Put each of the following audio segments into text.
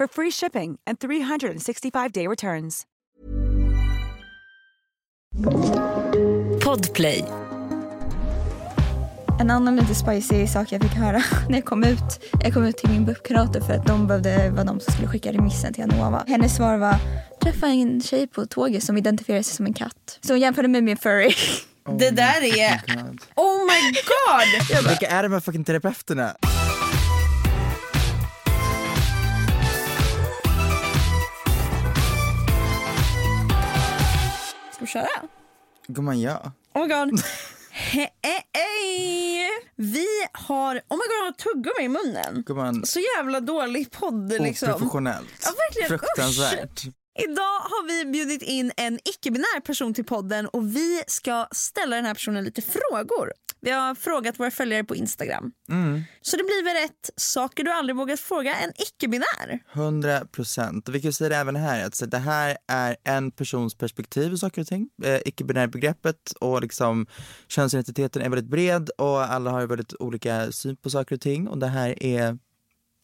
for free shipping and 365-day returns. Podplay. En annan lite spicy sak jag fick höra när jag kom ut. Jag kom ut till min BUP-kurator för att de behövde vara de som skulle skicka remissen till Anova. Hennes svar var träffa en tjej på tåget som identifierar sig som en katt. Så hon jämförde mig med en furry. det där är... God. Oh my god! Vilka är de här fucking terapeuterna? Köra? Gumman ja. Oh my god. He eh. Vi har... Oh my god, jag har tuggummi i munnen. Gumman Så jävla dålig podd liksom. oprofessionellt. Ja, verkligen. Fruktansvärt. Idag har vi bjudit in en icke-binär person till podden och vi ska ställa den här personen lite frågor. Vi har frågat våra följare på Instagram. Mm. Så det blir väl rätt saker du aldrig vågat fråga en icke-binär. 100 procent. Vi kan säga det även här att det här är en persons perspektiv på saker och ting. Eh, Icke-binära begreppet och liksom könsidentiteten är väldigt bred och alla har väldigt olika syn på saker och ting och det här är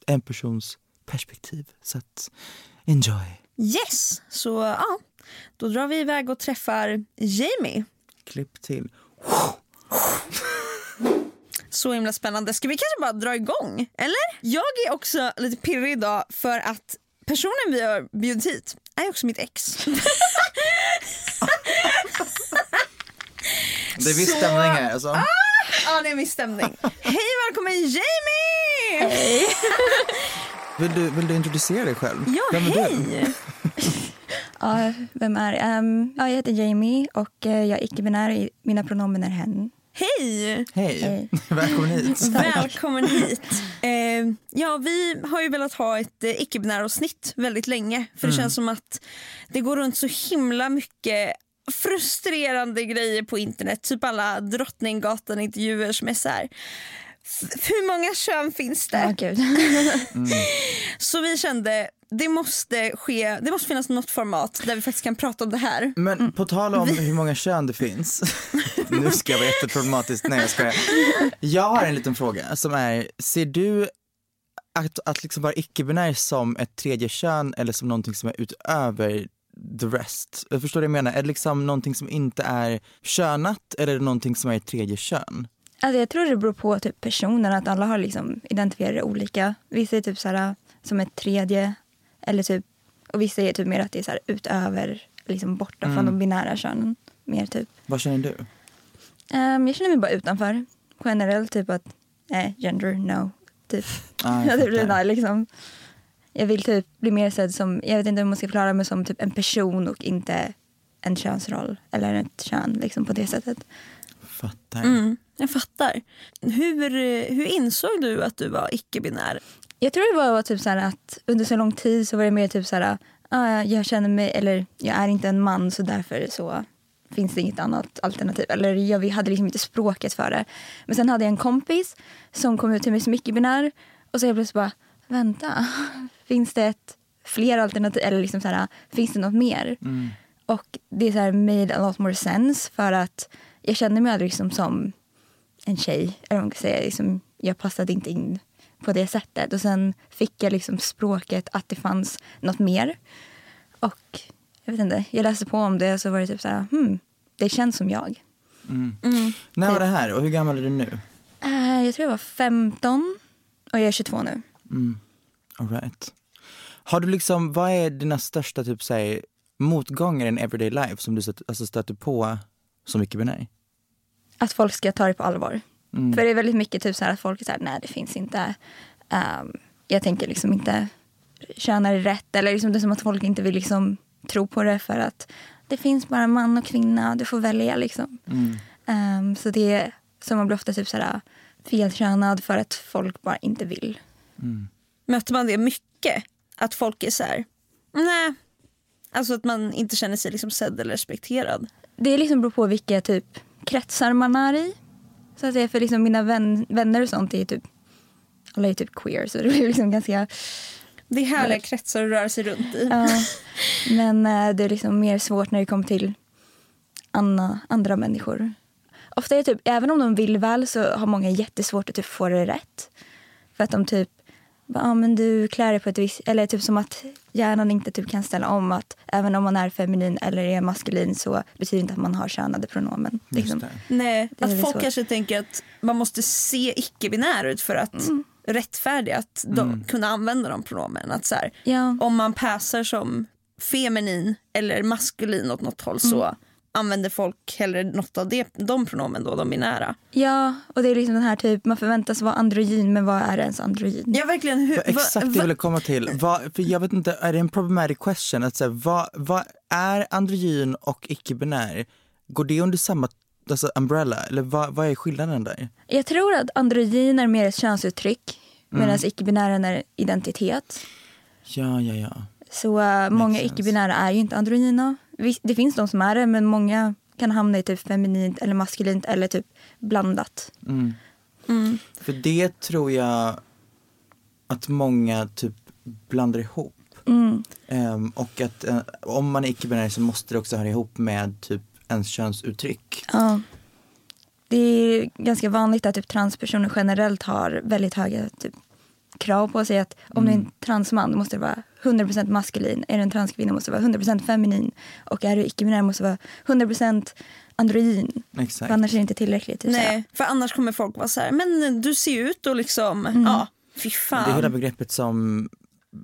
en persons perspektiv. Så att enjoy. Yes, så ja. Då drar vi iväg och träffar Jamie. Klipp till. Så himla spännande. Ska vi kanske bara dra igång? Eller? Jag är också lite pirrig idag för att personen vi har bjudit hit är också mitt ex. Det är viss Så- stämning här alltså. Ja, det är min stämning. Hej välkommen Jamie! Hej. Vill du, vill du introducera dig själv? Ja, Vem är du? hej! Ja, vem är Ehm, ja, Jag heter Jamie och eh, jag är icke-binär. I- Mina pronomen är hen. Hej! Hej, Hej. välkommen hit. Välkommen hit. Eh, ja, vi har ju velat ha ett eh, icke-binära snitt väldigt länge. För det känns som att det går runt så himla mycket frustrerande grejer på internet. Typ alla Drottninggatan-intervjuer som är så här. "F- Hur många kön finns det? Ja, gud. Så vi kände det måste ske, det måste finnas något format där vi faktiskt kan prata om det här. Men på tal om hur många kön det finns. nu ska jag vara jätteproblematisk. Nej jag skojar. Jag har en liten fråga som är, ser du att, att liksom vara icke-binär som ett tredje kön eller som någonting som är utöver the rest? Jag förstår vad jag menar. Är det liksom någonting som inte är könat eller är det någonting som är ett tredje kön? Alltså, jag tror det beror på typ personen, att alla har liksom identifierat det olika. Vissa är typ så här, som ett tredje, eller typ, och vissa är typ mer att det är så här, utöver, liksom borta från de binära könen. Mer typ. Vad känner du? Ehm, jag känner mig bara utanför. Generellt typ att, nej, gender, no. Typ. Ah, Ja, jag typ det där, liksom. Jag vill typ bli mer sedd som, jag vet inte om man ska förklara mig som typ en person och inte en könsroll eller ett kön liksom på det sättet. Fattar. Mm, jag fattar. Hur, hur insåg du att du var icke-binär? Jag tror det var typ så här att under så lång tid så var det mer typ så här, ah, jag känner mig, eller jag är inte en man så därför så finns det inget annat alternativ. Eller jag vi hade liksom inte språket för det. Men sen hade jag en kompis som kom ut till mig som icke-binär och så jag plötsligt bara, vänta, finns det ett fler alternativ eller liksom så här, finns det något mer? Och det är så här made a lot more sense för att jag kände mig aldrig liksom som en tjej. Eller man kan säga. Liksom, jag passade inte in på det sättet. Och sen fick jag liksom språket att det fanns något mer. Och jag vet inte, jag läste på om det och så var det typ så här, hmm, det känns som jag. När var det här och hur gammal är du nu? Eh, jag tror jag var 15 och jag är 22 nu. All right. Har du liksom, vad är dina största typ säg, motgångar i en everyday life som du stött, alltså stöter på som icke-binär? Att folk ska ta det på allvar. För det är väldigt mycket typ så här att folk är så här, nej det finns inte. ehm, jag tänker liksom inte kön är rätt. Eller liksom det är som att folk inte vill liksom tro på det för att det finns bara man och kvinna, du får välja liksom. Ehm, så det är, så man blir ofta typ så här felkönad för att folk bara inte vill. Möter man det mycket? Att folk är så här, nej. Alltså att man inte känner sig liksom sedd eller respekterad. Det liksom beror på vilka typ kretsar man är i. Så att säga, för liksom mina vän, vänner och sånt är typ, alla är typ queer så det blir liksom ganska Det är härliga kretsar att röra sig runt i. Ja, men eh, det är liksom mer svårt när det kommer till anna, andra människor. Ofta är det typ, även om de vill väl så har många jättesvårt att typ få det rätt. För att de typ, ja ah, men du klär dig på ett visst, eller typ som att hjärnan inte typ kan ställa om att även om man är feminin eller är maskulin så betyder inte att man har könade pronomen. Liksom. Nej, att folk svårt. kanske tänker att man måste se icke-binär ut för att rättfärdiga att de, kunna använda de pronomen. Att så här, Ja. Om man passar som feminin eller maskulin åt något håll så använder folk hellre något av det, de pronomen då, de binära. ja, och det är liksom den här typ, man förväntas vara androgyn men vad är ens androgyn? Ja verkligen. Hur, Exakt va- det va- jag ville komma till. Vad, för jag vet inte, är det en problematic question? Att säga, vad, vad är androgyn och icke-binär? Går det under samma alltså umbrella? Eller vad, vad är skillnaden där? Jag tror att androgyn är mer ett könsuttryck medan icke-binären är identitet. Ja, ja, ja. Så uh, många icke-binära är ju inte androgyna. Det finns de som är det men många kan hamna i typ feminint eller maskulint eller typ blandat. För det tror jag att många typ blandar ihop. Ehm, och att eh, om man är icke-binär så måste det också höra ihop med typ ens könsuttryck. Ja. Det är ganska vanligt att typ transpersoner generellt har väldigt höga typ, krav på sig att om du är en transman måste du vara 100% maskulin, är du en transkvinna måste du vara 100% feminin och är du icke-binär måste du vara 100% androgyn. Exakt. För annars är det inte tillräckligt. Typ. Nej, för annars kommer folk vara så här, men du ser ut och liksom, ja, fy fan. Det är hela begreppet som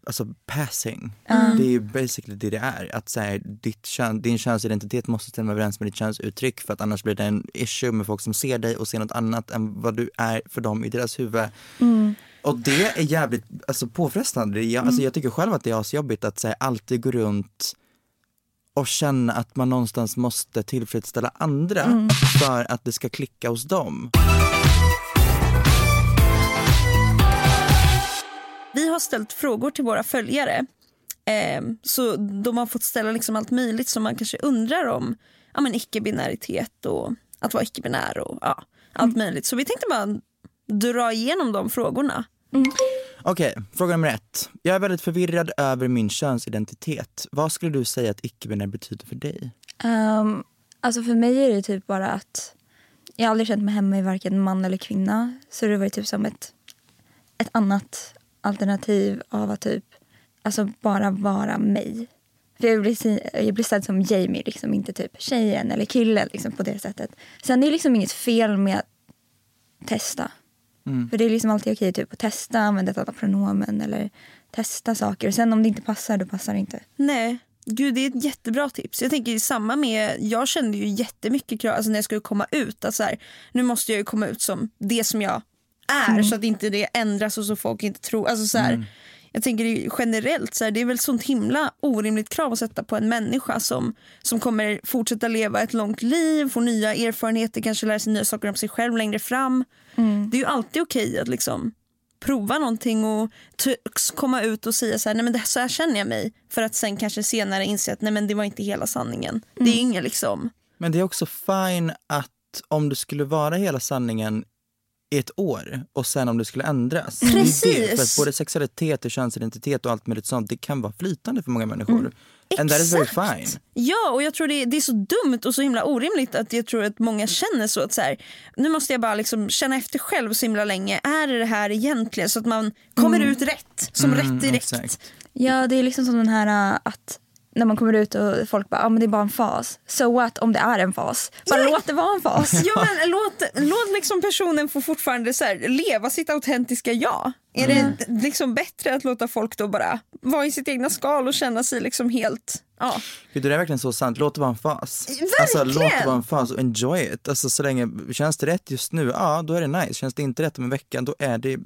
alltså passing. Det är ju basically det det är. Att så här, ditt kön, din könsidentitet måste stämma överens med ditt könsuttryck för att annars blir det en issue med folk som ser dig och ser något annat än vad du är för dem i deras huvud. Och det är jävligt alltså, påfrestande. Jag, alltså, jag tycker själv att det är asjobbigt att här, alltid gå runt och känna att man någonstans måste tillfredsställa andra för att det ska klicka hos dem. Vi har ställt frågor till våra följare. Eh, så de har fått ställa liksom allt möjligt som man kanske undrar om ja, men icke-binäritet och att vara icke-binär och ja, allt möjligt. Så vi tänkte bara dra igenom de frågorna. Okej, fråga nummer ett. Jag är väldigt förvirrad över min könsidentitet. Vad skulle du säga att icke-binär betyder för dig? Um, alltså för mig är det typ bara att jag har aldrig känt mig hemma i varken man eller kvinna. Så det var typ som ett, ett annat alternativ av att typ alltså bara vara mig. För jag blir, jag blir sedd som Jamie, liksom, inte typ tjejen eller killen liksom, på det sättet. Sen det är liksom inget fel med att testa. För det är liksom alltid okej typ, att testa, använda ett annat pronomen eller testa saker. Och sen om det inte passar, då passar det inte. Nej, gud det är ett jättebra tips. Jag tänker samma med, jag kände ju jättemycket krav alltså när jag skulle komma ut. Att så här, nu måste jag ju komma ut som det som jag är så att inte det ändras och så folk inte tror. Alltså så här, Jag tänker generellt, så här, det är väl sånt himla orimligt krav att sätta på en människa som, som kommer fortsätta leva ett långt liv, få nya erfarenheter, kanske lära sig nya saker om sig själv längre fram. Det är ju alltid okej att liksom prova någonting och t- komma ut och säga så här, nej men det, så här känner jag mig. För att sen kanske senare inse att nej men det var inte hela sanningen. Det är inget liksom, Men det är också fine att om det skulle vara hela sanningen i ett år och sen om det skulle ändras. Det, Precis. för att både sexualitet och könsidentitet och allt möjligt sånt, det kan vara flytande för många människor. And that is very Exakt. fine. Ja, och jag tror det är, det är så dumt och så himla orimligt att jag tror att många känner så att så här, nu måste jag bara liksom känna efter själv så himla länge. Är det det här egentligen? Så att man kommer ut rätt, som rätt direkt. exakt. Ja, det är liksom som den här äh, att när man kommer ut och folk bara, ja ah, men det är bara en fas. So what om det är en fas? Bara Ja. låt det vara en fas. Ja, men låt, låt liksom personen få fortfarande så här, leva sitt autentiska jag. Är Mm. det liksom bättre att låta folk då bara vara i sitt egna skal och känna sig liksom helt... Ja. Gud, det är verkligen så sant. Låt det vara en fas. Verkligen! Alltså, låt det vara en fas och enjoy it. Alltså, så länge, känns det rätt just nu, ja då är det nice. Känns det inte rätt om en vecka, då är det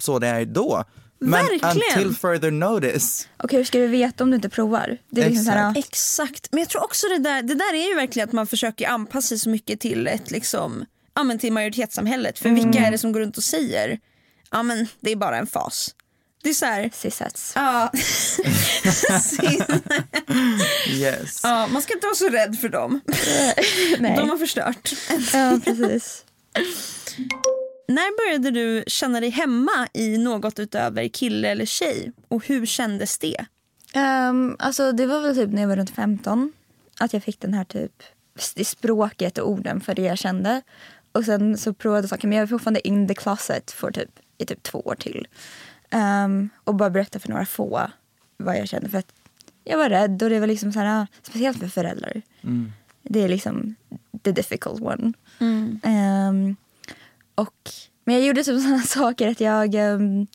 så det är då. Men Verkligen! until further notice. Och hur ska du veta om du inte provar? Det är liksom så här, Exakt, men jag tror också det där, det där är ju verkligen att man försöker anpassa sig så mycket till ett liksom, ja men till majoritetssamhället. För vilka är det som går runt och säger, ja men det är bara en fas. Det är så här, Cisets. ja. Yes. ja, man ska inte vara så rädd för dem. Nej. De har förstört. Ja, precis. När började du känna dig hemma i något utöver kille eller tjej? Och hur kändes det? Um, alltså det var väl typ när jag var runt 15 att jag fick den här typ språket och orden för det jag kände. Och sen så provade jag saker men jag var fortfarande in the closet för typ, i typ två år till. Ehm, och bara berätta för några få vad jag kände för att jag var rädd och det var liksom så här, speciellt för föräldrar. Det är liksom the difficult one. Ehm, och, men jag gjorde typ sådana saker att jag um,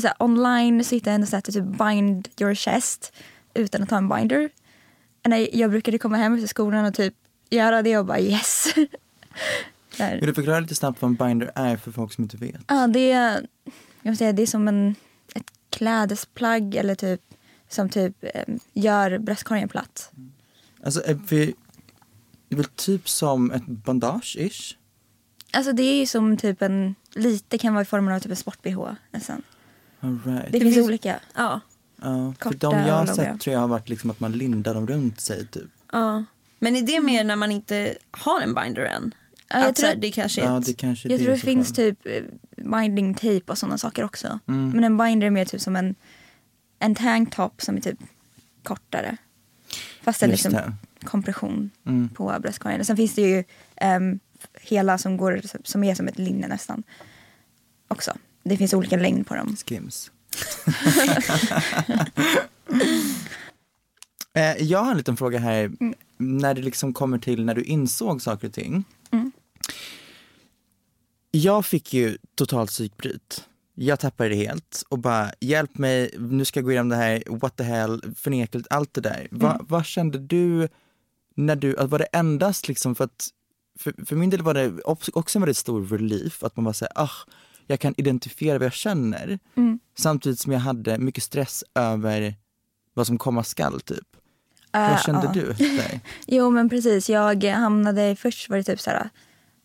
så här, online sitter jag ändå så här, typ bind your chest utan att ha en binder. när jag brukade komma hem efter skolan och typ göra det och bara yes. Där. Vill du förklara lite snabbt vad en binder är för folk som inte vet? Ja, det är, jag vill säga, det är som en, ett klädesplagg eller typ som typ eh, gör bröstkorgen platt. Alltså, är vi, det är väl typ som ett bandage-ish? Alltså det är ju som typ en, lite kan vara i formen av typ en sport-bh nästan. All right. Det, finns, olika. Ja. Ja, för korta de jag har sett tror jag har varit liksom att man lindar dem runt sig typ. ja. Men är det mer när man inte har en binder än? Ja, jag att tror här, det kanske är Ja, det kanske är Jag det tror det finns fall. typ eh, binding tape och sådana saker också. Mm. Men en binder är mer typ som en, en tanktop som är typ kortare. Fast liksom det. kompression Mm. på bröstkorgen. Och sen finns det ju ehm, hela som, går, som är som ett linne nästan. Också. Det finns olika längd på dem. Skims. eh, jag har en liten fråga här. När det liksom kommer till när du insåg saker och ting. Jag fick ju totalt psykbryt. Jag tappade det helt och bara hjälp mig, nu ska jag gå igenom det här, what the hell, förnekelse, allt det där. Va, Vad kände du när du, var det endast liksom för att, för, för min del var det också en väldigt stor relief att man bara säger, ah, jag kan identifiera vad jag känner. Samtidigt som jag hade mycket stress över vad som komma skall typ. Äh, Vad kände ja. du? Jo men precis, jag hamnade, först var det typ så här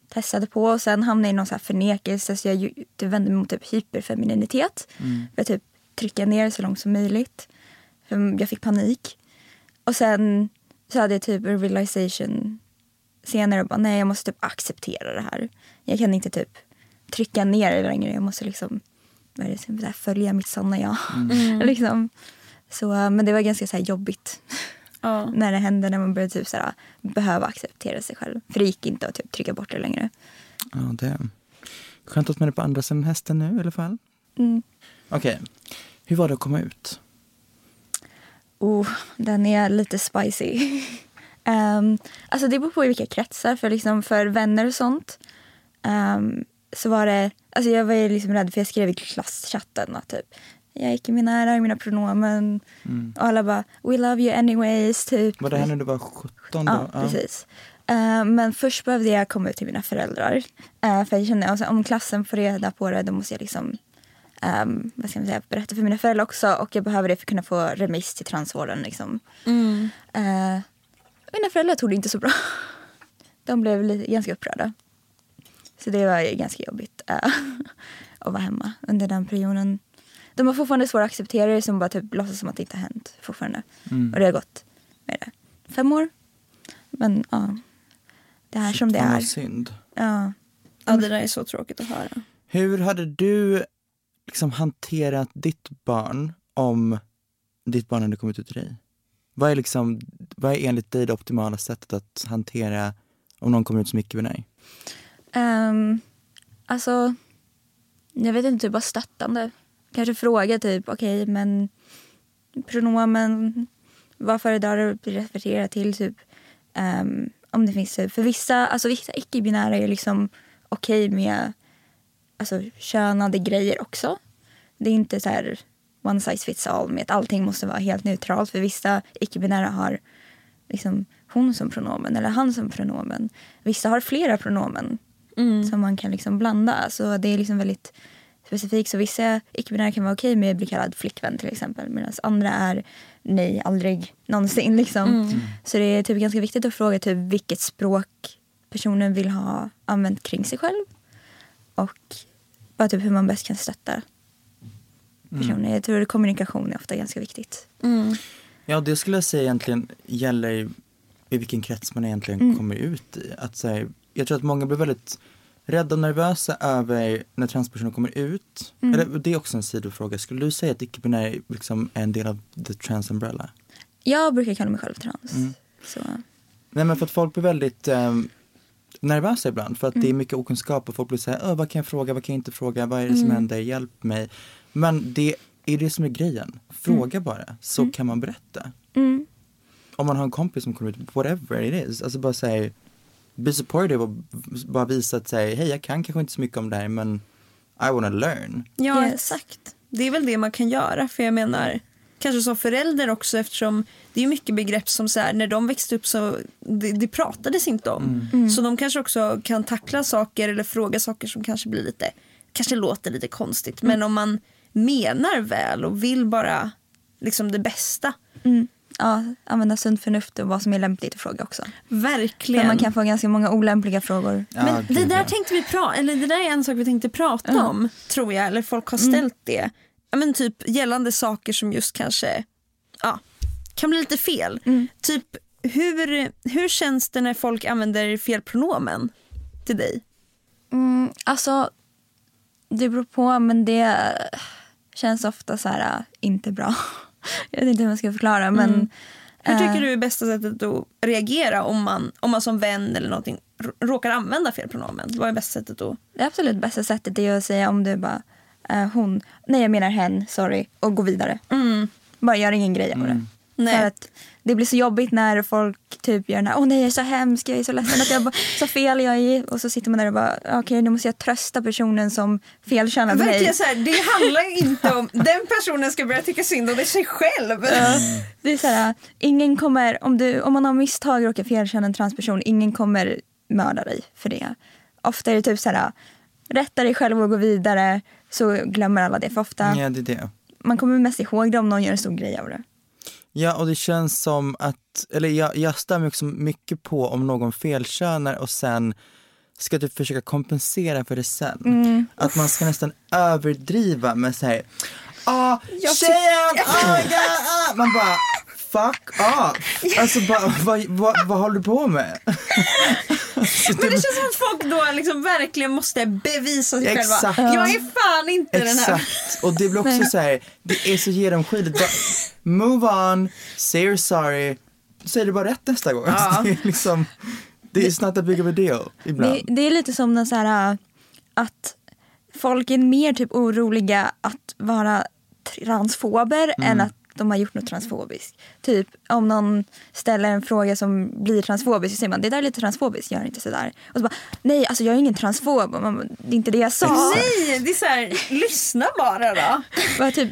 testade på och sen hamnade jag i någon så här förnekelse så jag vände mig mot typ hyperfemininitet. För att typ trycka ner så långt som möjligt. För jag fick panik. Och sen så hade jag typ en realization senare och bara nej jag måste typ acceptera det här. Jag kan inte typ trycka ner det längre, jag måste liksom vad är det, så här, följa mitt sanna jag. liksom. så, men det var ganska så här jobbigt Ja. när det hände när man började typ såhär, behöva acceptera sig själv. För det gick inte att typ trycka bort det längre. Ja, det. Skönt att man är på andra sidan hästen nu i alla fall. Mm. Okej, hur var det att komma ut? Oh, den är lite spicy. um, alltså det beror på i vilka kretsar. För, liksom, för vänner och sånt ehm, så var det... Alltså jag var ju liksom rädd för jag skrev i klasschatten att typ jag gick i mina ära, mina pronomen. Och alla bara we love you anyways. Typ. Var det här när du var 17 då? Ja, precis. Eh, men först behövde jag komma ut till mina föräldrar. Eh, för jag kände alltså, om klassen får reda på det då måste jag liksom ehm, vad ska man säga, berätta för mina föräldrar också. Och jag behöver det för att kunna få remiss till transvården. Liksom. Eh, mina föräldrar tog det inte så bra. De blev lite, ganska upprörda. Så det var ju ganska jobbigt eh, att vara hemma under den perioden. De har fortfarande svårt att acceptera det som bara typ låtsas som att det inte har hänt fortfarande. Och det har gått är det, fem år. Men ja, det är som det är. synd. Ja. Ja, det där är så tråkigt att höra. Hur hade du liksom hanterat ditt barn om ditt barn hade kommit ut till dig? Vad är, liksom, vad är enligt dig det optimala sättet att hantera om någon kommer ut som icke-binär? Um, alltså, jag vet inte, typ bara stöttande. Kanske fråga typ, okej okay, men pronomen, vad föredrar du att referera till? Typ, um, om det finns, typ, för vissa, alltså vissa icke-binära är liksom okej okay med alltså, könade grejer också. Det är inte så här one size fits all med att allting måste vara helt neutralt. För vissa icke-binära har liksom hon som pronomen eller han som pronomen. Vissa har flera pronomen mm. som man kan liksom blanda. Så det är liksom väldigt specifikt. Så vissa icke-binära kan vara okej med att bli kallad flickvän till exempel. Medan andra är nej, aldrig någonsin. Liksom. Mm. Så det är typ ganska viktigt att fråga typ vilket språk personen vill ha använt kring sig själv. Och bara typ hur man bäst kan stötta personer. Mm. Jag tror att kommunikation är ofta ganska viktigt. Mm. Ja, det skulle jag säga egentligen gäller i vilken krets man egentligen mm. kommer ut i. Att, så här, jag tror att många blir väldigt rädda och nervösa över när transpersoner kommer ut. Mm. Eller, det är också en sidofråga. Skulle du säga att icke-binär liksom är en del av the trans umbrella? Jag brukar kalla mig själv trans. Mm. Så. Nej men för att folk blir väldigt um, nervösa ibland för att mm. det är mycket okunskap och folk blir såhär, vad kan jag fråga, vad kan jag inte fråga, vad är det som mm. händer, hjälp mig. Men det är det som är grejen, fråga mm. bara så mm. kan man berätta. Mm. Om man har en kompis som kommer ut, whatever it is, alltså bara säg be supportive och bara visa att säga, hej jag kan kanske inte så mycket om det här men I wanna learn. Ja yes. exakt. Det är väl det man kan göra för jag menar kanske som förälder också eftersom det är mycket begrepp som så här, när de växte upp så det, det pratades inte om. Mm. mm. Så de kanske också kan tackla saker eller fråga saker som kanske blir lite, kanske låter lite konstigt. Mm. Men om man menar väl och vill bara liksom det bästa. Mm. Ja, använda sunt förnuft och vad som är lämpligt att fråga också. Verkligen. För man kan få ganska många olämpliga frågor. Ja, Men det där tänkte vi prata, eller det där är en sak vi tänkte prata mm. om tror jag, eller folk har ställt mm. det. Ja, men typ gällande saker som just kanske ja, kan bli lite fel. Mm. Typ hur, hur känns det när folk använder fel pronomen till dig? Mm, alltså, det beror på men det känns ofta så här äh, inte bra. Jag vet inte hur man ska förklara men mm. Hur tycker äh, du är bästa sättet att reagera om man, om man som vän eller någonting råkar använda fel pronomen? Vad är bästa sättet då? Det absolut bästa sättet är att säga om du bara äh, hon, nej jag menar hen, sorry och gå vidare. Mm. Bara gör ingen grej av det. Mm. Nej. För att det blir så jobbigt när folk typ gör den här, åh nej jag är så hemsk, jag är så ledsen att jag så fel jag är. Och så sitter man där och bara, okej okay, nu måste jag trösta personen som felkönad mig. Verkligen så här, det handlar ju inte om, den personen ska börja tycka synd om det sig själv. Ja, det är så här, ingen kommer, om, du, om man har misstag råkar felkänna en transperson, ingen kommer mörda dig för det. Ofta är det typ så här, rätta dig själv och gå vidare så glömmer alla det för ofta. Ja, det är det. Man kommer mest ihåg det om någon gör en stor grej av det. Ja, och det känns som att, eller jag, jag stämmer också mycket på om någon felkönar och sen ska typ försöka kompensera för det sen. Mm. Att man ska nästan överdriva med såhär, ah, tjejen, ah, ja, ah. Man bara, fuck off. Alltså bara, vad, vad, vad håller du på med? Men det känns som att folk då liksom verkligen måste bevisa sig Exakt. själva. Jag är fan inte Exakt. den här. Och det blir också så här, det är så genomskinligt. Move on, say you're sorry, säg det bara rätt nästa gång. Ja. Det är liksom, det är snart a big of a deal ibland. Det, det är lite som den så här, att folk är mer typ oroliga att vara transfober mm. än att de har gjort något transfobiskt. Typ om någon ställer en fråga som blir transfobisk så säger man det där är lite transfobiskt, gör inte sådär. Och så bara, nej alltså jag är ingen transfob, man, det är inte det jag sa. Nej, det är såhär, lyssna bara då. bara typ,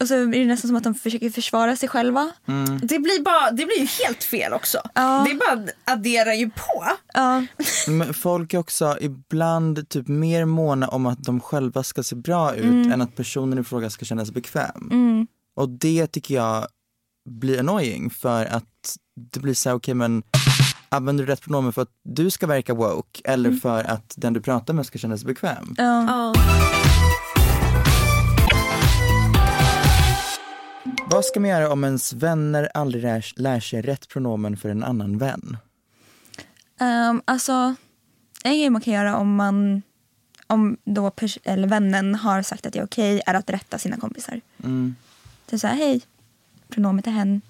och så är det nästan som att de försöker försvara sig själva. Mm. Det, blir bara, det blir ju helt fel också. Ja. Det är bara adderar ju på. Ja. Men folk är också ibland typ mer måna om att de själva ska se bra ut mm. än att personen i fråga ska känna sig bekväm. Mm. Och det tycker jag blir annoying för att det blir så okej okay, men använder du rätt pronomen för att du ska verka woke eller mm. för att den du pratar med ska känna sig bekväm? Ja. Vad ska man göra om ens vänner aldrig lär, lär sig rätt pronomen för en annan vän? Um, alltså, en grej man kan göra om man om då eller vännen har sagt att det är okej är att rätta sina kompisar. Mm. Typ så här, hej, pronomet är hen.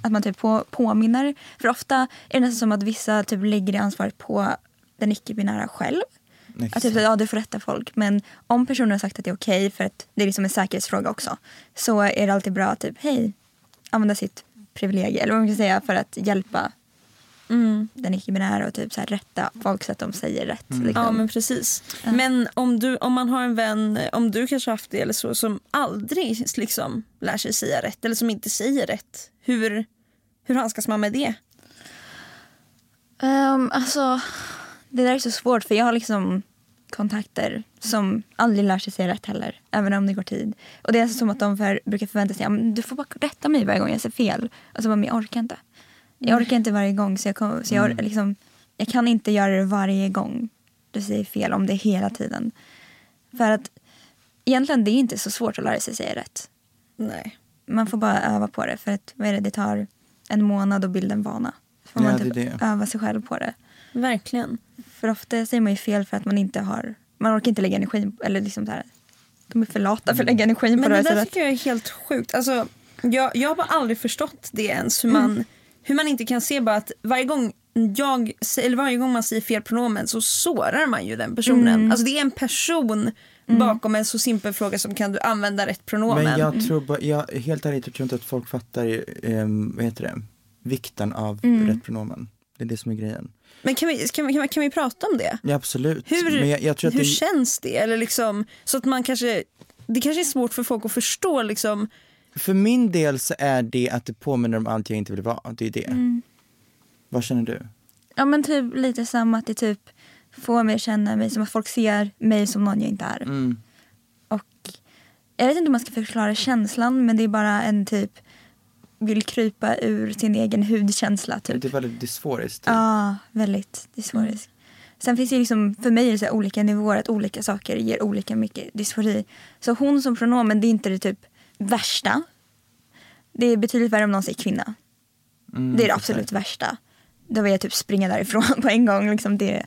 Att man typ på, påminner. För ofta är det nästan som att vissa typ lägger det ansvaret på den icke-binära själv. Att typ, ja, du får rätta folk. Men om personen har sagt att det är okej, för att det är liksom en säkerhetsfråga också, så är det alltid bra att typ, hej, använda sitt privilegium, eller vad man kan säga, för att hjälpa den icke-binära och typ så här, rätta folk så att de säger rätt. Liksom. Ja men precis. Men om, du, om man har en vän, om du kanske haft det eller så, som aldrig liksom lär sig säga rätt eller som inte säger rätt. Hur, hur handskas man med det? Ehm, alltså, det där är så svårt för jag har liksom kontakter som aldrig lär sig säga rätt heller, även om det går tid. Och det är alltså som att de för, brukar förvänta sig att du får bara rätta mig varje gång jag säger fel. Alltså, men jag orkar inte. Jag orkar inte varje gång så jag, kom, så jag, liksom, jag kan inte göra det varje gång du säger fel om det hela tiden. För att egentligen det är inte så svårt att lära sig säga rätt. Nej. Man får bara öva på det för att vad det, det tar en månad att bilda en vana. Så får Ja, man typ det. öva sig själv på det. Verkligen. För ofta säger man ju fel för att man inte har, man orkar inte lägga energi, eller liksom så här, de är för lata för att lägga energi på Men det det där tycker jag är helt sjukt. Alltså, jag, jag har bara aldrig förstått det ens. Hur man, hur man inte kan se bara att varje gång, jag, eller varje gång man säger fel pronomen så sårar man ju den personen. Alltså det är en person bakom en så simpel fråga som kan du använda rätt pronomen. Men jag tror bara, jag, helt ärligt jag tror inte att folk fattar, um, vad heter det, vikten av rätt pronomen. Det är det som är grejen. Men kan vi, kan, vi, kan, vi, kan vi prata om det? Ja absolut. Hur, Men jag, jag tror att hur det, känns det? Eller liksom, så att man kanske, det kanske är svårt för folk att förstå. Liksom, för min del så är det att det påminner om allt jag inte vill vara. Det är det. Vad känner du? Ja men typ lite samma att det typ får mig att känna mig som att folk ser mig som någon jag inte är. Mm. Och jag vet inte om man ska förklara känslan men det är bara en typ vill krypa ur sin egen hudkänsla typ. Det är väldigt dysforiskt. Ja, väldigt dysforisk. Sen finns det liksom, för mig är det olika nivåer, att olika saker ger olika mycket dysfori. Så hon som pronomen, det är inte det typ värsta. Det är betydligt värre om någon säger kvinna. Mm, det är det absolut värsta. Då vill jag typ springa därifrån på en gång. Liksom det,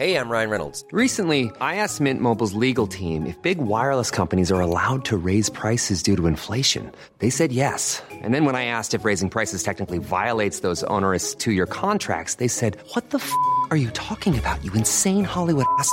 Hey, I'm Ryan Reynolds. Recently, I asked Mint Mobile's legal team if big wireless companies are allowed to raise prices due to inflation. They said yes. And then when I asked if raising prices technically violates those onerous two year contracts, they said, What the f are you talking about, you insane Hollywood ass?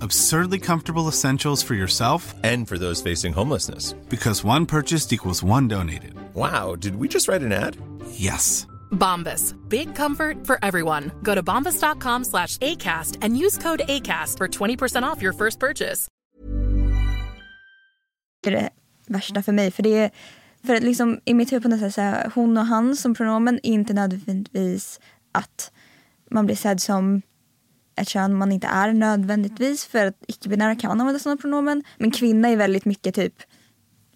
Absurdly comfortable essentials for yourself And for those facing homelessness. because one purchased equals one donated. Wow, did we just write an ad? Yes. Bombas. Big comfort for everyone. Go to bombas.com slash ACAST and use code ACAST for 20% off your first purchase. är det värsta för mig. För det är, för att liksom, i mitt huvud på något sätt så hon och han som pronomen är inte nödvändigtvis att man blir sedd som ett kön man inte är nödvändigtvis för att icke-binära kan använda sådana pronomen. Men kvinna är väldigt mycket typ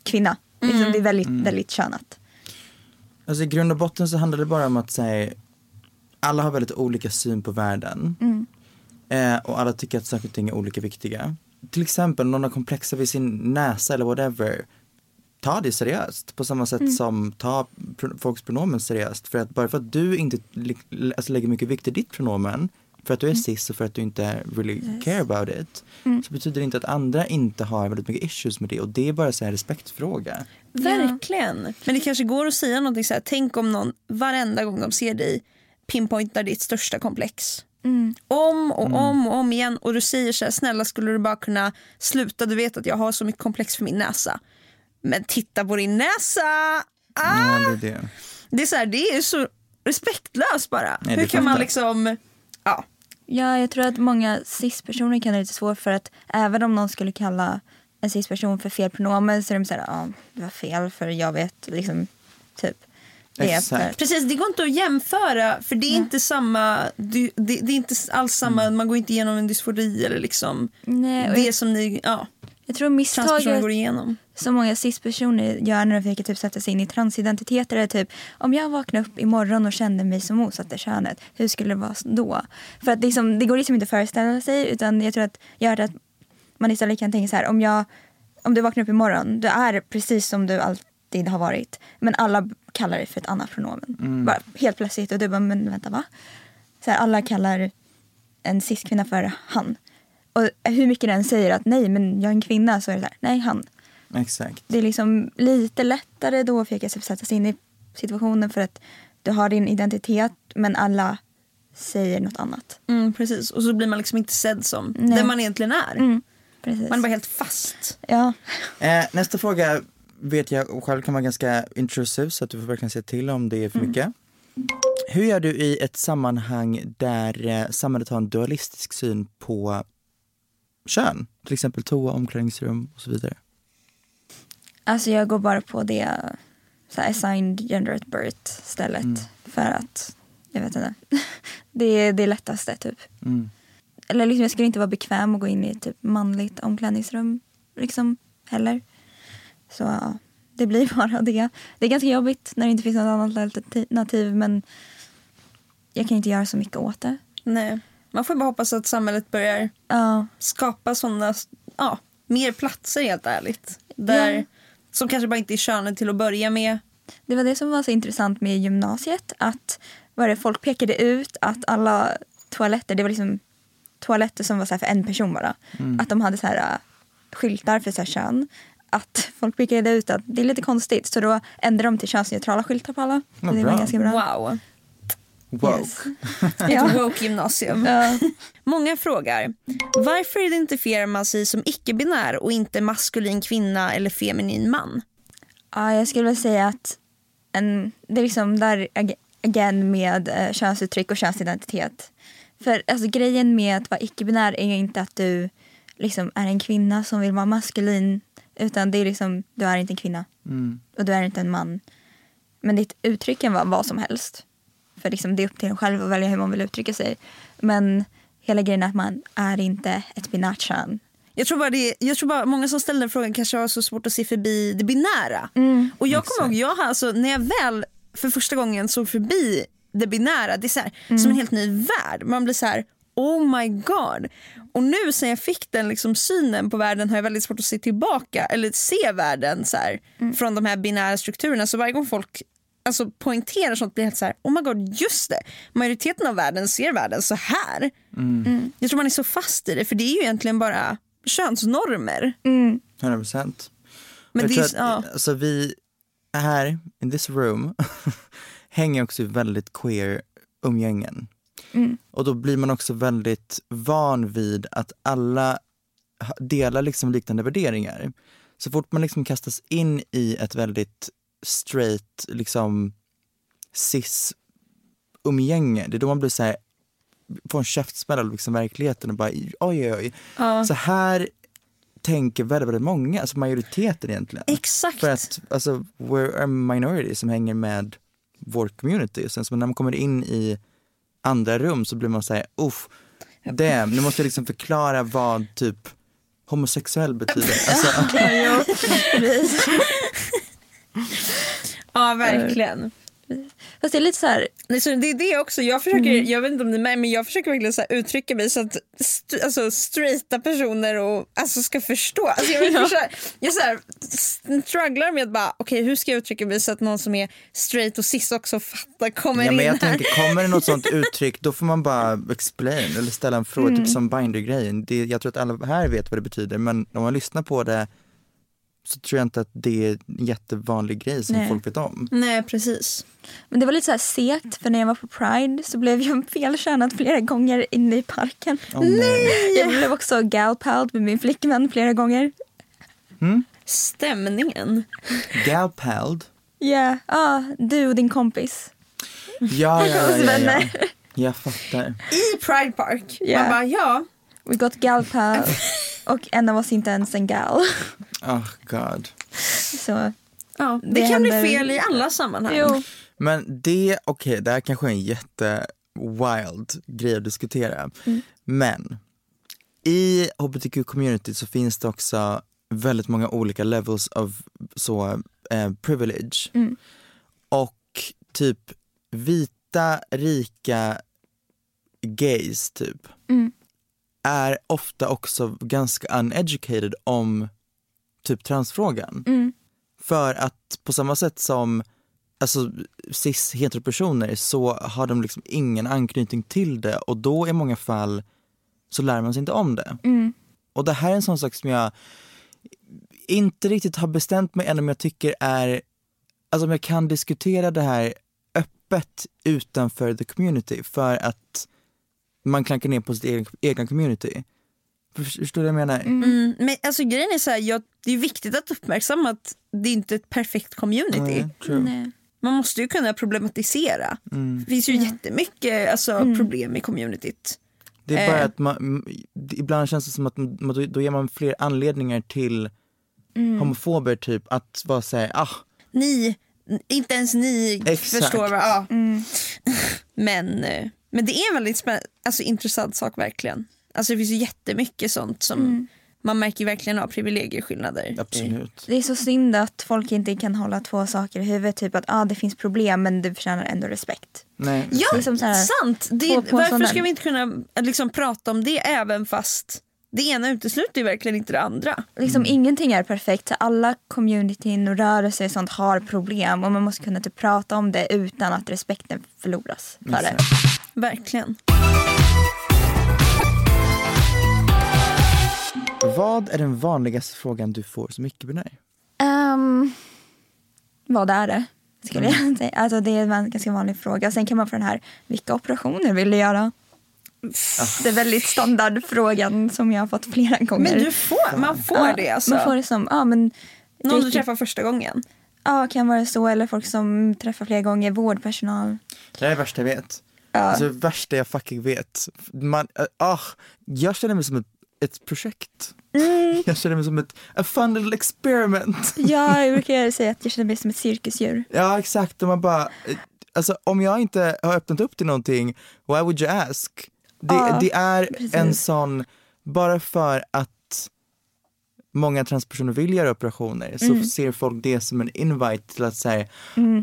kvinna. Liksom, det är väldigt, väldigt könat. Alltså i grund och botten så handlar det bara om att säga alla har väldigt olika syn på världen. Eh, och alla tycker att saker och ting är olika viktiga. Till exempel någon har komplexa vid sin näsa eller whatever. Ta det seriöst på samma sätt som ta folks pronomen seriöst. För att bara för att du inte li- alltså lägger mycket vikt i ditt pronomen för att du är cis och för att du inte really care about it så betyder det inte att andra inte har väldigt mycket issues med det och det är bara så här en respektfråga. Verkligen. Men det kanske går att säga någonting så här. Tänk om någon varenda gång de ser dig pinpointar ditt största komplex. Mm. Om och om och om igen och du säger så här, snälla skulle du bara kunna sluta, du vet att jag har så mycket komplex för min näsa. Men titta på din näsa! Ah! Ja, det är det. Det är så här, det är så respektlöst bara. Nej, det Hur kan man liksom, ja. Ja, jag tror att många cis-personer kan ha lite svårt för att även om någon skulle kalla en cis-person för fel pronomen så är de såhär, ja det var fel för jag vet liksom typ. Det Precis, det går inte att jämföra för det är inte samma, det, det, det är inte alls samma, man går inte igenom en dysfori eller liksom nej, det jag, som ni, ja, jag tror misstaget går igenom. som många cis-personer gör när de försöker typ sätta sig in i transidentiteter är typ om jag vaknar upp imorgon och kände mig som motsatta könet, hur skulle det vara då? För att liksom, det går liksom inte att föreställa sig utan jag tror att jag att man istället kan tänka så här om jag om du vaknar upp imorgon, du är precis som du alltid har varit men alla kallar dig för ett annat pronomen. Bara helt plötsligt och du bara men vänta va? Så här, alla kallar en cis-kvinna för han. Och hur mycket den säger att nej men jag är en kvinna så är det så här, nej han Exakt. det är liksom lite lättare då att försöka sätta sig in i situationen för att du har din identitet men alla säger något annat. Mm, precis, och så blir man liksom inte sedd som Nej. den man egentligen är. Mm, precis. Man är bara helt fast. Ja. Eh, nästa fråga vet jag själv kan vara ganska intrusiv så att du får verkligen se till om det är för mycket. Hur gör du i ett sammanhang där eh, samhället har en dualistisk syn på kön? Till exempel toa, omklädningsrum och så vidare. Alltså jag går bara på det så här, assigned gender at birth stället Mm. för att jag vet inte. det är det lättaste typ. Mm. Eller liksom, jag skulle inte vara bekväm att gå in i ett typ manligt omklädningsrum liksom heller. Så ja, det blir bara det. Det är ganska jobbigt när det inte finns något annat alternativ men jag kan inte göra så mycket åt det. Nej. Man får bara hoppas att samhället börjar Ja, skapa sådana, ja, mer platser helt ärligt. Där, Ja. Som kanske bara inte är könet till att börja med. det var det som var så intressant med gymnasiet. Att vad det, folk pekade ut att alla toaletter, det var liksom toaletter som var så här för en person bara. Att de hade så här äh, skyltar för så här kön. Att folk pekade ut att det är lite konstigt så då ändrade de till könsneutrala skyltar på alla. Vad det var bra. ganska bra. Wow. Woke. Yes. Ett Ja. woke gymnasium. Ja. Många frågar, varför identifierar man sig som icke-binär och inte maskulin kvinna eller feminin man? Ja, jag skulle väl säga att en, det är liksom där ag- again med eh, könsuttryck och könsidentitet. För alltså, grejen med att vara icke-binär är ju inte att du liksom är en kvinna som vill vara maskulin utan det är liksom, du är inte en kvinna Mm. och du är inte en man. Men ditt uttryck kan vara vad som helst. För liksom, det är upp till en själv att välja hur man vill uttrycka sig. Men hela grejen är att man är inte ett binärt kön. Jag tror, bara det, jag tror bara många som ställer den frågan kanske har så svårt att se förbi det binära. Och jag kommer ihåg, jag har alltså, när jag väl för första gången såg förbi det binära, det är så här, som en helt ny värld. Man blir så här, oh my god. Och nu sen jag fick den liksom synen på världen har jag väldigt svårt att se tillbaka eller se världen så här, från de här binära strukturerna. Så varje gång folk alltså, poängterar sånt blir helt så här, oh my god, just det. Majoriteten av världen ser världen så här. Mm. Jag tror man är så fast i det för det är ju egentligen bara könsnormer. 100 procent. Men det är, att, ja. alltså vi här, in this room, hänger också i väldigt queer umgängen. Och då blir man också väldigt van vid att alla delar liksom liknande värderingar. Så fort man liksom kastas in i ett väldigt straight, liksom cis umgänge, det är då man blir så här, får en käftsmäll av liksom verkligheten och bara oj oj oj. Så här tänker väldigt, väldigt många, alltså majoriteten egentligen. Exakt. För att alltså, we're a minority som hänger med vår community. Sen så när man kommer in i andra rum så blir man såhär, uff, damn, nu måste jag liksom förklara vad typ homosexuell betyder. Alltså, ja, verkligen. Fast det är lite så här, så det är det också. Jag försöker, jag vet inte om ni är med, men jag försöker verkligen så här uttrycka mig så att st- alltså, straighta personer och, alltså, ska förstå. Alltså, jag, försöka, jag så här, strugglar med att bara, okej hur ska jag uttrycka mig så att någon som är straight och cis också fattar, kommer ja, in men jag här. tänker, kommer det något sånt uttryck då får man bara explain eller ställa en fråga, Mm. typ som binder-grejen. Det- Jag tror att alla här vet vad det betyder men om man lyssnar på det så tror jag inte att det är en jättevanlig grej som Nej. folk vet om. Nej precis. Men det var lite så här segt för när jag var på Pride så blev jag felkönad flera gånger inne i parken. Åh, nej. Jag blev också galpaled med min flickvän flera gånger. Stämningen. Galpald. Ja, ah, du och din kompis. Ja, ja, ja, ja, ja. vänner. Jag fattar. I Pride Park. Ja. Man bara ja. We got galpaled och en av oss inte ens en gal. Oh god. Så ja. Det, Det kan bli händer- fel i alla sammanhang. jo, Men det, okej, det här kanske är en jätte wild grej att diskutera. Men i hbtq-community så finns det också väldigt många olika levels of så, eh, privilege. Mm. Och typ vita, rika gays typ Mm. Är ofta också ganska uneducated om typ transfrågan. Mm. För att på samma sätt som alltså, cis heteropersoner så har de liksom ingen anknytning till det och då i många fall så lär man sig inte om det. Mm. Och det här är en sån sak som jag inte riktigt har bestämt mig än om jag tycker är, alltså om jag kan diskutera det här öppet utanför the community för att man klankar ner på sitt egen, egna community. Förstår du vad jag menar? Mm, men alltså grejen är så här, jag, det är viktigt att uppmärksamma att det är inte är ett perfekt community. Nej. Man måste ju kunna problematisera. Mm. Det finns ju jättemycket alltså, problem i communityt. Det är bara Eh. att man, ibland känns det som att man, då, ger man fler anledningar till homofober typ att vara såhär, ah, Ni, inte ens ni Exakt. förstår vad, ja. men, eh, men det är en väldigt spänn- alltså, intressant sak verkligen. Alltså det finns ju jättemycket sånt som man märker verkligen av privilegieskillnader. absolut. Det är så synd att folk inte kan hålla två saker i huvudet. Typ att ah, det finns problem men du förtjänar ändå respekt. Nej. Ja, Det är som så här, sant! Det, varför ska vi inte kunna eh, liksom, prata om det även fast det ena utesluter ju verkligen inte det andra. Liksom Ingenting är perfekt. Alla communityn och rörelser och sånt har problem och man måste kunna typ prata om det utan att respekten förloras för det. Verkligen. Vad är den vanligaste frågan du får som icke-binär? Ehm, vad är det? Skulle jag säga. Alltså, det är en ganska vanlig fråga. Sen kan man få den här, vilka operationer vill du göra? Det är väldigt standardfrågan som jag har fått flera gånger. Men du får, man får Ja, det alltså. Man får det som, ja men Någon du träffar första gången. Ja, kan vara så. Eller folk som träffar flera gånger, vårdpersonal. Det är det värsta jag vet. Ja. Alltså det värsta jag fucking vet. Man, äh, ah, jag känner mig som ett, ett projekt. Mm. Jag känner mig som ett a fun little experiment. Ja, jag brukar säga att jag känner mig som ett cirkusdjur. Ja exakt, och man bara, eh, alltså om jag inte har öppnat upp till någonting, why would you ask? Det, Ja, det är precis. en sån, bara för att många transpersoner vill göra operationer så Mm. ser folk det som en invite till att säga,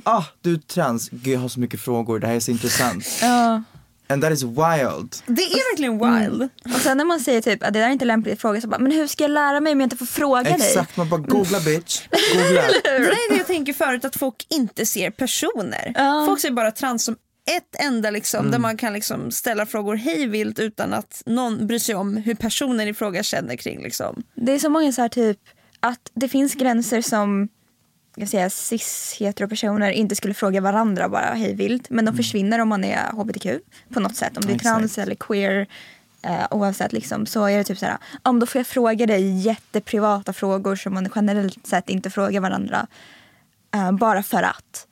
ah du är trans, gud jag har så mycket frågor, det här är så intressant. Ja. And that is wild. Det är verkligen wild. Och sen när man säger typ att det där är inte lämpligt att fråga så bara, men hur ska jag lära mig om jag inte får fråga dig? Exakt, man bara googla bitch, googla. Det är det jag tänker förut, att folk inte ser personer. Ja. Folk ser bara trans som ett enda liksom, där man kan liksom ställa frågor hej vilt utan att någon bryr sig om hur personen i fråga känner kring. Liksom. Det är så många så här typ att det finns gränser som jag säga, cis heteropersoner inte skulle fråga varandra bara hej vilt. Men de försvinner om man är hbtq på något sätt. Om du är trans eller queer. Eh, oavsett liksom, så är det typ så här. Om då får jag fråga dig jätteprivata frågor som man generellt sett inte frågar varandra. Eh, bara för att.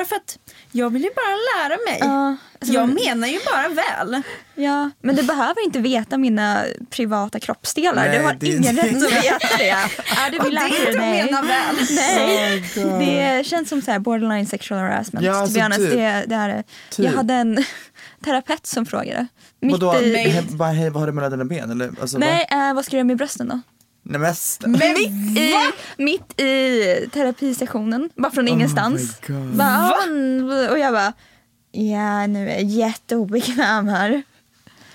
Bara för att jag vill ju bara lära mig. Ja, alltså jag man- menar ju bara väl. Ja, men du behöver inte veta mina privata kroppsdelar. Nej, du har ingen inte- rätt att veta det. Är du Och vill det är inte att mena väl. Nej. Oh. Det känns som så här borderline sexual harassment. Ja, alltså honest. typ. Det, det är det. Typ. Jag hade en terapeut som frågade. Mitt Vadå, i, he, bara, hej, vad har du mellan dina ben? Eller, alltså, nej, eh, vad ska du göra med brösten då? Nej, mest. mitt, i, mitt i terapisessionen, bara från ingenstans. Oh. Bara, "Ja, men-" och jag bara, ja nu är jag jätteobekväm här.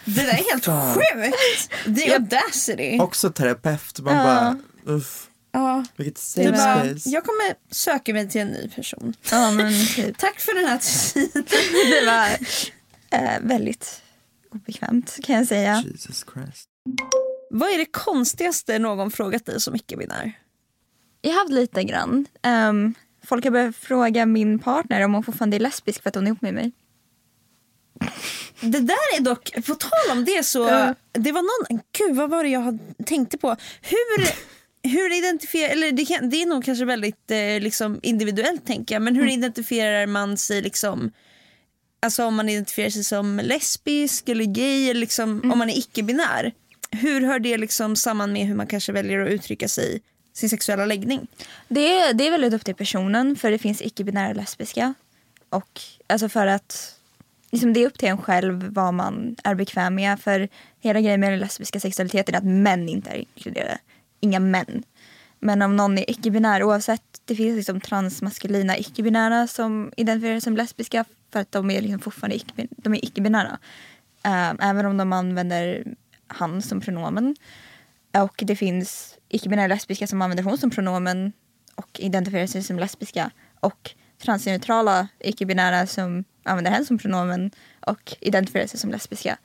Det där är helt sjukt. Det är audacity. Också terapeut, man Ja. bara, uff, Ja. vilket safe bara, space. jag kommer söka mig till en ny person. Ja, men typ. Tack för den här tiden. Det var eh, väldigt obekvämt kan jag säga. Jesus Christ. Vad är det konstigaste någon frågat dig som icke-binär? Jag har haft lite grann. Ehm, folk har börjat fråga min partner om hon fortfarande är lesbisk för att hon är ihop med mig. Det där är dock, på tal om det så, Ja. det var någon, gud vad var det jag tänkte på? Hur, hur identifierar, eller det, kan, det är nog kanske väldigt eh, liksom individuellt tänker jag, men hur Mm. identifierar man sig liksom, alltså om man identifierar sig som lesbisk eller gay eller liksom, Mm. om man är icke-binär. Hur hör det liksom samman med hur man kanske väljer att uttrycka sig, sin sexuella läggning? Det är, det är väldigt upp till personen för det finns icke-binära lesbiska. Och alltså för att liksom det är upp till en själv vad man är bekväm med. För hela grejen med den lesbiska sexualiteten är att män inte är inkluderade. Inga män. Men om någon är icke-binär oavsett, det finns liksom transmaskulina icke-binära som identifierar sig som lesbiska för att de är liksom fortfarande icke, de är icke-binära. Ehm, även om de använder han som pronomen. Och det finns icke-binära lesbiska som använder hon som pronomen och identifierar sig som lesbiska. Och transneutrala icke-binära som använder hen som pronomen och identifierar sig som lesbiska.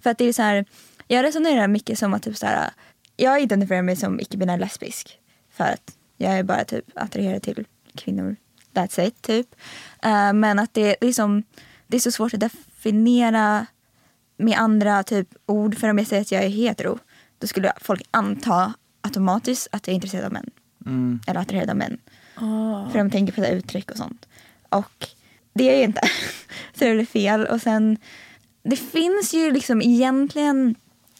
För att det är så här, jag resonerar mycket som att typ så här, jag identifierar mig som icke-binär lesbisk. För att jag är bara typ attraherad till kvinnor. That's it, typ. Uh, men att det, det, är som, det är så svårt att definiera med andra typ ord. För om jag säger att jag är hetero, då skulle folk anta automatiskt att jag är intresserad av män. Mm. Eller attraherad av män. För de tänker på det uttryck och sånt. Och det är jag inte. så är det fel. Och sen, det finns ju liksom egentligen,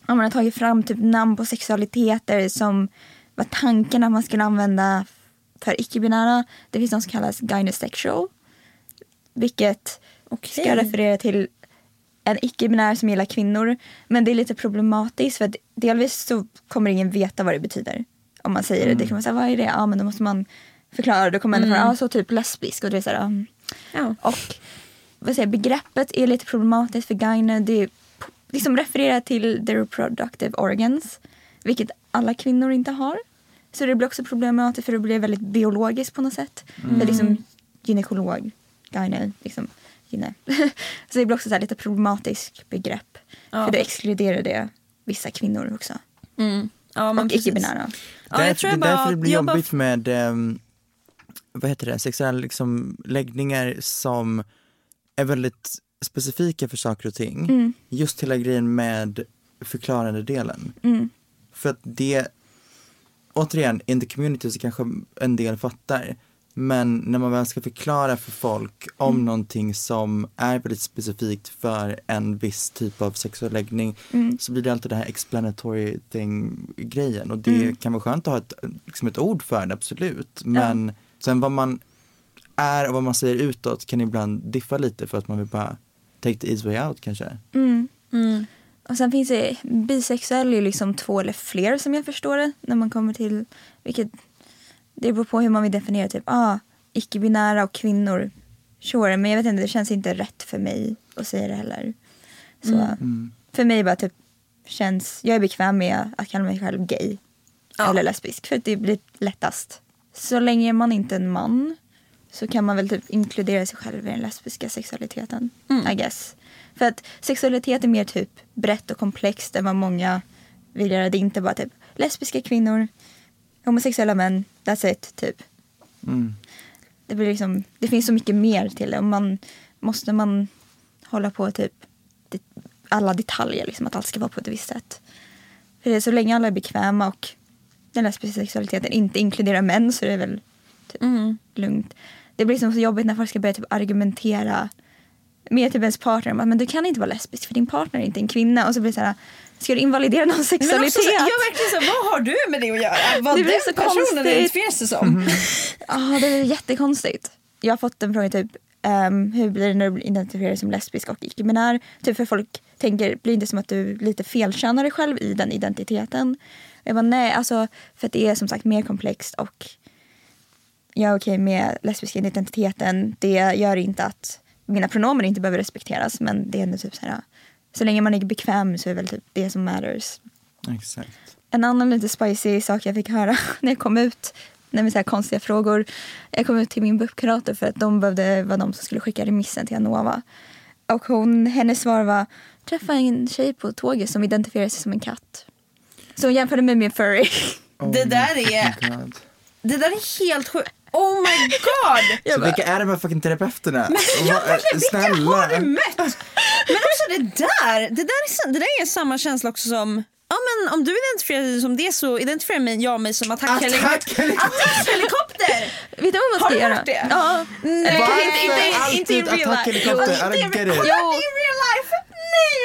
om man har tagit fram typ namn på sexualiteter som var tanken att man skulle använda för icke-binära. Det finns något som kallas gynosexual. Vilket ska referera till en icke-binär som gillar kvinnor. Men det är lite problematiskt för att delvis så kommer ingen veta vad det betyder. Om man säger det. Det kan man säga, vad är det? Ja men då måste man förklara. Då kommer mm. ja så typ lesbisk. Och det är så här, um, Ja. och vad säger, begreppet är lite problematiskt för gyne. Det liksom refererar till the reproductive organs. Vilket alla kvinnor inte har. Så det blir också problematiskt för det blir väldigt biologiskt på något sätt. Det är liksom gynekolog, gyne, liksom. Gyne. så det blir också så här lite problematiskt begrepp. Ja. För då exkluderar det vissa kvinnor också. Mm. Ja, men och icke-binära. Ja, det är därför bara, det blir bara jobbigt med ehm, vad heter det, sexuella liksom, läggningar som är väldigt specifika för saker och ting. Mm. Just hela grejen med förklarande delen. Mm. För att det, återigen, in the community så kanske en del fattar. Men när man väl ska förklara för folk om Mm. någonting som är väldigt specifikt för en viss typ av sexuell läggning Mm. så blir det alltid det här explanatory thing grejen och det Mm. kan vara skönt att ha ett, liksom ett ord för det, absolut. Men sen vad man är och vad man säger utåt kan ibland diffa lite för att man vill bara take the easy way out kanske. Mm. Mm. Och sen finns det bisexuell är liksom två eller fler som jag förstår det. När man kommer till, vilket det beror på hur man vill definiera typ, ah, icke-binära och kvinnor. Sure, men jag vet inte, det känns inte rätt för mig att säga det heller. Så Mm. för mig bara typ känns, jag är bekväm med att kalla mig själv gay. Ja. Eller lesbisk, för det blir lättast. Så länge man inte är en man så kan man väl typ inkludera sig själv i den lesbiska sexualiteten. I guess. För att sexualitet är mer typ brett och komplext än vad många vill göra. Det är inte bara typ lesbiska kvinnor, homosexuella män, that's it, typ. Mm. Det, blir liksom, det finns så mycket mer till det. Och man, måste man hålla på typ det, alla detaljer, liksom, att allt ska vara på ett visst sätt. För det är så länge alla är bekväma och den lesbiska sexualiteten inte inkluderar män så är det väl typ Mm. lugnt. Det blir liksom så jobbigt när folk ska börja typ argumentera med typ ens partner om att men du kan inte vara lesbisk för din partner är inte en kvinna. Och så blir det så här, ska du invalidera någon Men sexualitet? också, så, ja, verkligen så, vad har du med det att göra? Vad Det den så personen identifierar sig som? Ja, det är jättekonstigt. Jag har fått en fråga typ, ehm, hur blir det när du identifierar dig som lesbisk och icke-binär? Typ för folk tänker, blir det inte som att du lite felkönar dig själv i den identiteten? Jag bara nej, alltså för att det är som sagt mer komplext och jag är okej med lesbiska identiteten. Det gör inte att mina pronomen inte behöver respekteras men det är ändå typ så här, så länge man är bekväm så är det väl typ det som matters. Exakt. En annan lite spicy sak jag fick höra när jag kom ut, när vi så här konstiga frågor. Jag kom ut till min BUP-kurator för att de behövde vara de som skulle skicka remissen till Anova. Och hon, hennes svar var, träffa en tjej på tåget som identifierar sig som en katt. Så hon jämförde mig med en furry. Oh Det där är- God. Det där är helt sjukt. Oh my god! Så vilka är de här fucking terapeuterna? Men jag vad- verkligen, vilka har du mött? Men också det där, det där, är, det där är samma känsla också som Ja men om du identifierar dig som det så identifierar mig, jag mig som attackhelikopter. Vet du vad man ska Har du göra? hört det? Ja. Nej. Varför inte, inte, alltid attackhelikopter? Jo, I don't get it. Har du Jo. det i real life? Nej!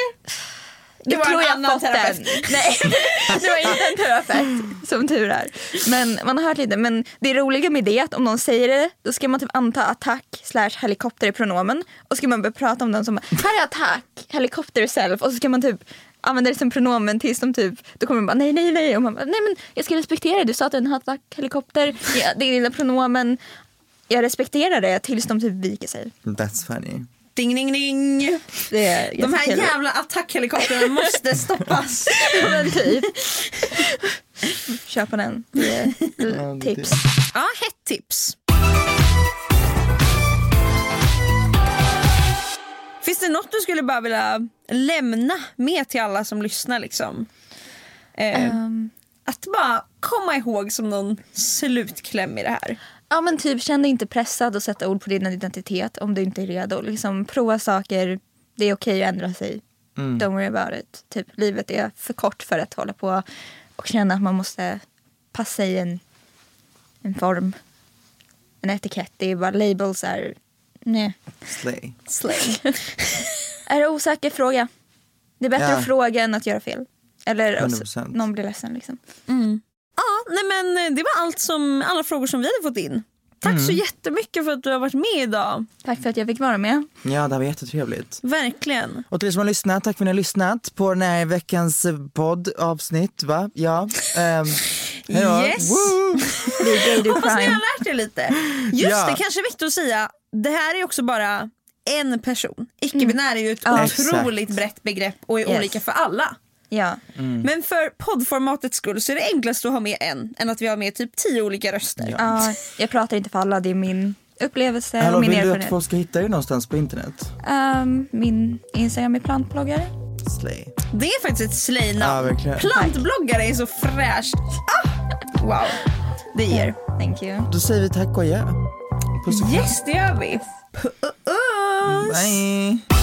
Det var tror en jag annan fått terapeut. den. Nej, det var inte en terapeut som tur är. Men man har hört lite. Men det roliga med det är att om någon säger det då ska man typ anta attack slash helikopter i pronomen. Och ska man börja prata om den som här är attack, helikopter self. Och så ska man typ använda det som pronomen tills de typ, då kommer de bara nej nej nej. Och man bara, nej men jag ska respektera det. Du sa att det är en attack, helikopter, ja, det är lilla pronomen. Jag respekterar det tills de typ viker sig. That's funny. Ding ding ding! Det är De ganska här jävla attackhelikoptrarna måste stoppas. Ja, men typ. Köpa den. Det är l- tips. Ja, hett tips. Finns det något du skulle bara vilja lämna med till alla som lyssnar? Liksom? Eh, Ehm, Att bara komma ihåg som någon slutkläm i det här. Ja men typ känn dig inte pressad att sätta ord på din identitet om du inte är redo. Liksom, prova saker. Det är okej att ändra sig. Don't worry about it. Typ, livet är för kort för att hålla på och känna att man måste passa i en, en form. En etikett. Det är bara labels är... Nej. Slay. Slay. är det osäker fråga? Det är bättre Ja. att fråga än att göra fel. Eller att 100%. någon blir ledsen liksom. Ja, nej men eh, det var allt som, alla frågor som vi hade fått in. Tack så jättemycket för att du har varit med idag. Tack för att jag fick vara med. Ja, det var jättetrevligt. Verkligen. Och till er som har lyssnat, tack för att ni har lyssnat på den här veckans eh, poddavsnitt, va? Ja. Um, Yes. Hoppas ni har lärt er lite. Just Ja. det, kanske är viktigt att säga. Det här är också bara en person. Icke-binär är ju ett Ja. otroligt brett begrepp och är Yes. olika för alla. Ja. Men för poddformatets skull så är det enklast att ha med en än att vi har med typ tio olika röster. Ja, jag pratar inte för alla, det är min upplevelse Hallå, och min vill du att erfarenhet. folk ska hitta dig någonstans på internet? Ehm, min Instagram är plantbloggare. Slay. Det är faktiskt ett slay-namn. Verkligen. Plantbloggare är så fräscht. Ah! Wow, det ger. Thank you. Då säger vi tack och adjö. Puss och. Yes, det gör vi. Puss! Bye.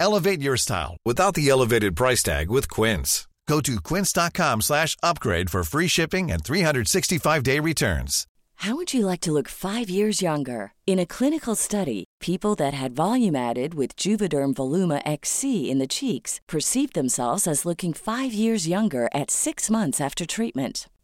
Elevate your style without the elevated price tag with Quince. Go to quince.com slash upgrade for free shipping and 365-day returns. How would you like to look five years younger? In a clinical study, people that had volume added with Juvederm Voluma XC in the cheeks perceived themselves as looking five years younger at six months after treatment.